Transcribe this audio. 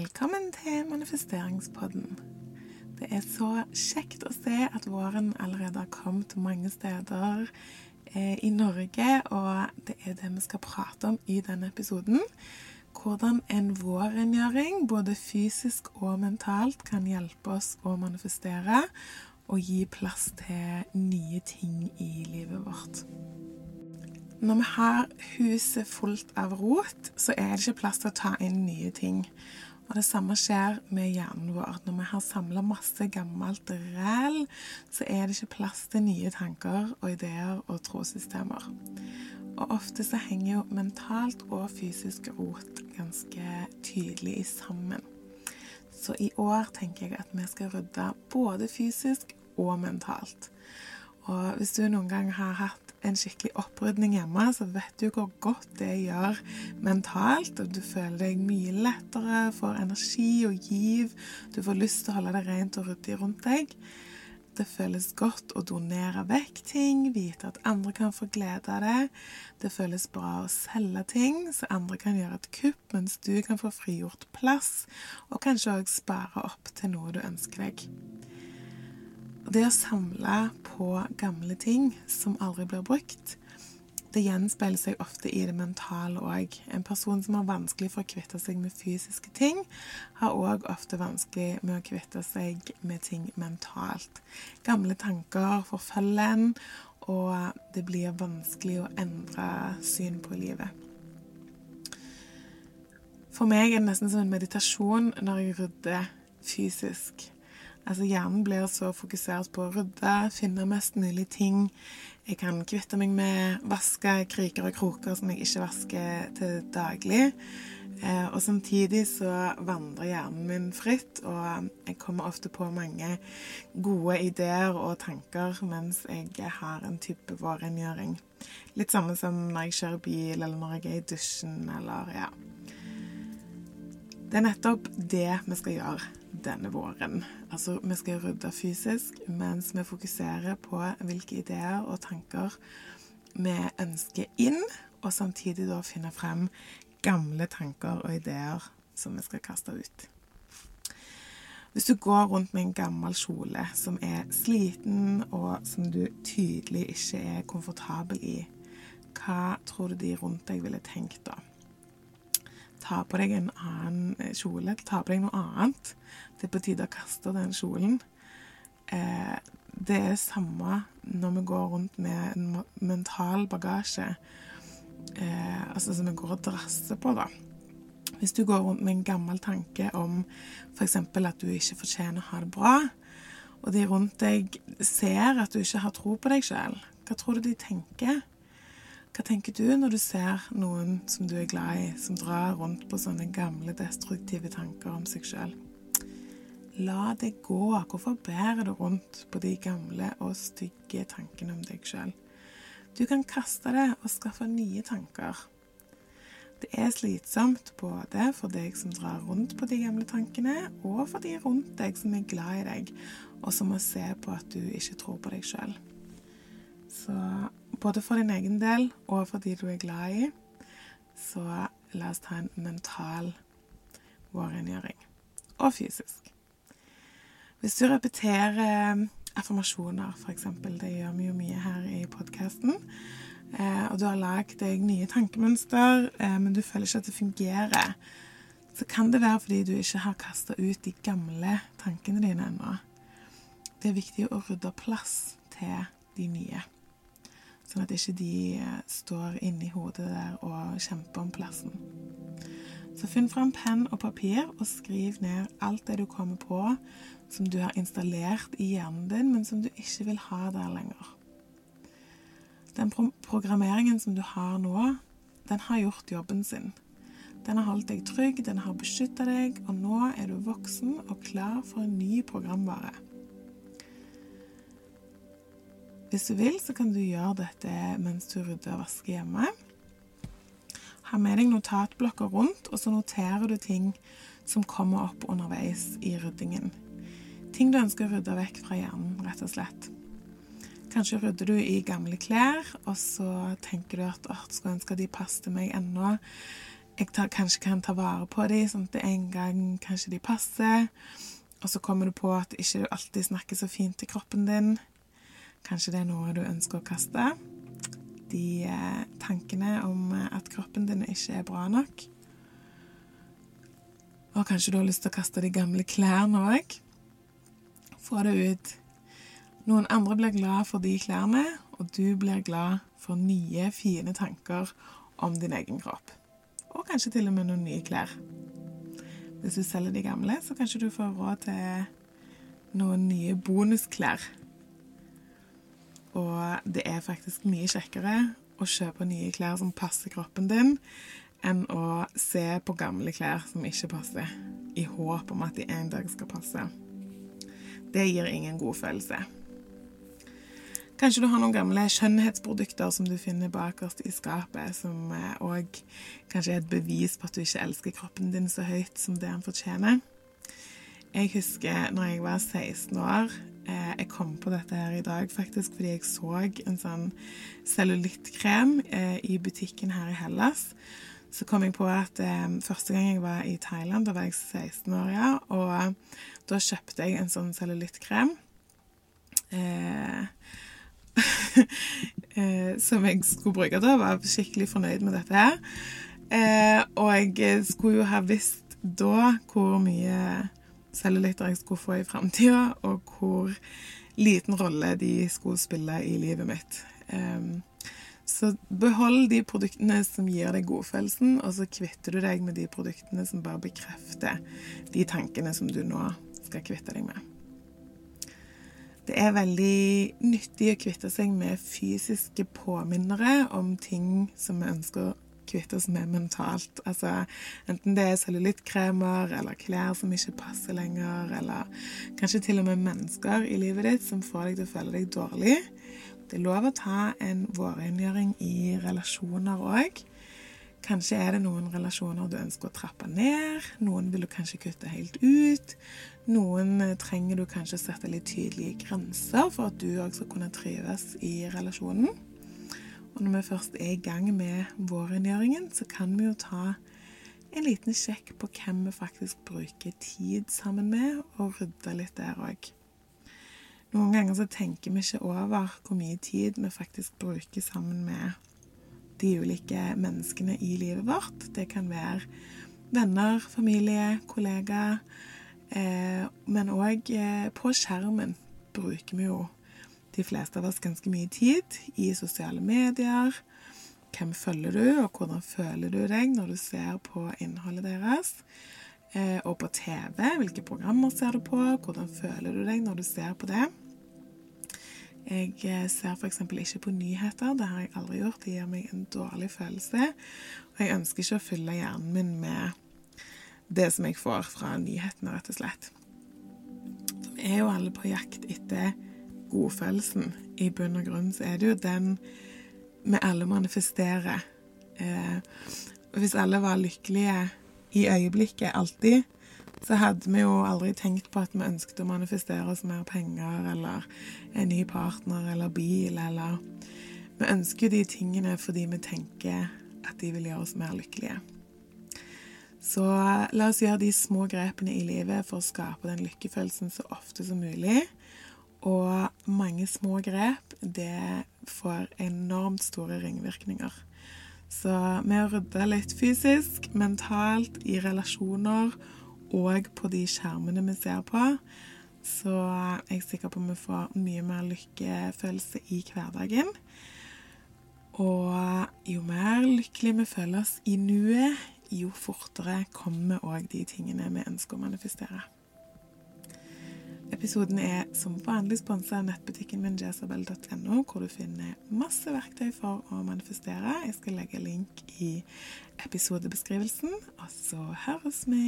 Velkommen til manifesteringspodden. Det er så kjekt å se at våren allerede har kommet mange steder eh, i Norge, og det er det vi skal prate om i denne episoden. Hvordan en vårrengjøring, både fysisk og mentalt, kan hjelpe oss å manifestere og gi plass til nye ting i livet vårt. Når vi har huset fullt av rot, så er det ikke plass til å ta inn nye ting. Og det samme skjer med hjernen vår. Når vi har samla masse gammelt ræl, så er det ikke plass til nye tanker og ideer og trosystemer. Og ofte så henger jo mentalt og fysisk rot ganske tydelig sammen. Så i år tenker jeg at vi skal rydde både fysisk og mentalt. Og hvis du noen gang har hatt en skikkelig opprydning hjemme, så vet du hvor godt det gjør mentalt. Og du føler deg mye lettere, får energi og giv. Du får lyst til å holde det rent og ryddig rundt deg. Det føles godt å donere vekk ting, vite at andre kan få glede av det. Det føles bra å selge ting, så andre kan gjøre et kupp, mens du kan få frigjort plass, og kanskje òg spare opp til noe du ønsker deg. Det å samle på gamle ting som aldri blir brukt, det gjenspeiler seg ofte i det mentale òg. En person som har vanskelig for å kvitte seg med fysiske ting, har òg ofte vanskelig med å kvitte seg med ting mentalt. Gamle tanker forfølger en, og det blir vanskelig å endre syn på livet. For meg er det nesten som en meditasjon når jeg rydder fysisk. Altså Hjernen blir så fokusert på å rydde, finne mest mulig ting. Jeg kan kvitte meg med vaske kriker og kroker som jeg ikke vasker til daglig. Eh, og samtidig så vandrer hjernen min fritt, og jeg kommer ofte på mange gode ideer og tanker mens jeg har en type vårrengjøring. Litt samme som når jeg kjører bil, eller når jeg er i dusjen, eller ja. Det er nettopp det vi skal gjøre denne våren. Altså, vi skal rydde fysisk mens vi fokuserer på hvilke ideer og tanker vi ønsker inn, og samtidig da finne frem gamle tanker og ideer som vi skal kaste ut. Hvis du går rundt med en gammel kjole som er sliten, og som du tydelig ikke er komfortabel i, hva tror du de rundt deg ville tenkt da? Ta på deg en annen eh, kjole, ta på deg noe annet. Det er på tide å kaste den kjolen. Eh, det er det samme når vi går rundt med en mental bagasje, eh, altså som vi går og drasser på, da. Hvis du går rundt med en gammel tanke om f.eks. at du ikke fortjener å ha det bra, og de rundt deg ser at du ikke har tro på deg sjøl, hva tror du de tenker? Hva tenker du når du ser noen som du er glad i, som drar rundt på sånne gamle, destruktive tanker om seg sjøl? La det gå. Hvorfor bærer du rundt på de gamle og stygge tankene om deg sjøl? Du kan kaste det og skaffe nye tanker. Det er slitsomt både for deg som drar rundt på de gamle tankene, og for de rundt deg som er glad i deg, og som må se på at du ikke tror på deg sjøl. Så både for din egen del og for de du er glad i, så la oss ta en mental vårrengjøring. Og fysisk. Hvis du repeterer affirmasjoner, f.eks., det gjør vi jo mye her i podkasten, eh, og du har lagd deg nye tankemønster, eh, men du føler ikke at det fungerer, så kan det være fordi du ikke har kasta ut de gamle tankene dine ennå. Det er viktig å rydde plass til de nye. Sånn at ikke de eh, står inni hodet der og kjemper om plassen. Så finn fram penn og papir og skriv ned alt det du kommer på som du har installert i hjernen din, men som du ikke vil ha der lenger. Den pro programmeringen som du har nå, den har gjort jobben sin. Den har holdt deg trygg, den har beskytta deg, og nå er du voksen og klar for en ny programvare. Hvis du vil, så kan du gjøre dette mens du rydder og vasker hjemme. Ha med deg notatblokker rundt, og så noterer du ting som kommer opp underveis i ryddingen. Ting du ønsker å rydde vekk fra hjernen, rett og slett. Kanskje rydder du i gamle klær, og så tenker du at å, skulle ønske de passet meg enda jeg tar, kanskje kan ta vare på dem, sånn at det en gang kanskje de passer. Og så kommer du på at ikke du alltid snakker så fint til kroppen din. Kanskje det er noe du ønsker å kaste. De eh, tankene om at kroppen din ikke er bra nok. Og kanskje du har lyst til å kaste de gamle klærne òg. Få det ut. Noen andre blir glad for de klærne, og du blir glad for nye, fine tanker om din egen kropp. Og kanskje til og med noen nye klær. Hvis du selger de gamle, så kanskje du får råd til noen nye bonusklær. Og det er faktisk mye kjekkere å kjøpe nye klær som passer kroppen din, enn å se på gamle klær som ikke passer, i håp om at de en dag skal passe. Det gir ingen god følelse. Kanskje du har noen gamle skjønnhetsprodukter som du finner bakerst i skapet, som òg eh, kanskje er et bevis på at du ikke elsker kroppen din så høyt som det den fortjener. Jeg husker når jeg var 16 år eh, Jeg kom på dette her i dag faktisk fordi jeg så en sånn cellulittkrem eh, i butikken her i Hellas så kom jeg på at eh, første gang jeg var i Thailand, da var jeg 16 år, ja, og da kjøpte jeg en sånn cellulittkrem. Eh, eh, som jeg skulle bruke da. Var skikkelig fornøyd med dette her. Eh, og jeg skulle jo ha visst da hvor mye cellulitter jeg skulle få i framtida, og hvor liten rolle de skulle spille i livet mitt. Um, så behold de produktene som gir deg godfølelsen, og så kvitter du deg med de produktene som bare bekrefter de tankene som du nå skal kvitte deg med. Det er veldig nyttig å kvitte seg med fysiske påminnere om ting som vi ønsker kvitte oss med mentalt. Altså enten det er cellulittkremer eller klær som ikke passer lenger, eller kanskje til og med mennesker i livet ditt som får deg til å føle deg dårlig. Det er lov å ta en vårrengjøring i relasjoner òg. Kanskje er det noen relasjoner du ønsker å trappe ned. Noen vil du kanskje kutte helt ut. Noen trenger du kanskje å sette litt tydelige grenser for at du òg skal kunne trives i relasjonen. Og når vi først er i gang med vårrengjøringen, så kan vi jo ta en liten sjekk på hvem vi faktisk bruker tid sammen med, og rydde litt der òg. Noen ganger så tenker vi ikke over hvor mye tid vi faktisk bruker sammen med de ulike menneskene i livet vårt. Det kan være venner, familie, kollegaer. Eh, men òg eh, på skjermen bruker vi jo de fleste av oss ganske mye tid i sosiale medier. Hvem følger du, og hvordan føler du deg når du ser på innholdet deres? Eh, og på TV. Hvilke programmer ser du på? Hvordan føler du deg når du ser på det? Jeg eh, ser f.eks. ikke på nyheter. Det har jeg aldri gjort. Det gir meg en dårlig følelse. Og jeg ønsker ikke å fylle hjernen min med det som jeg får fra nyhetene, rett og slett. Vi er jo alle på jakt etter godfølelsen. I bunn og grunn så er det jo den vi alle manifesterer. Eh, hvis alle var lykkelige i øyeblikket alltid, så hadde vi jo aldri tenkt på at vi ønsket å manifestere oss mer penger eller en ny partner eller bil eller Vi ønsker de tingene fordi vi tenker at de vil gjøre oss mer lykkelige. Så la oss gjøre de små grepene i livet for å skape den lykkefølelsen så ofte som mulig. Og mange små grep, det får enormt store ringvirkninger. Så med å rydde litt fysisk, mentalt, i relasjoner og på de skjermene vi ser på, så er jeg sikker på at vi får mye mer lykkefølelse i hverdagen. Og jo mer lykkelig vi føler oss i nuet, jo fortere kommer òg de tingene vi ønsker å manifestere. Episoden er som vanlig sponsa av nettbutikken min jezabel.no, hvor du finner masse verktøy for å manifestere. Jeg skal legge link i episodebeskrivelsen, og så høres vi.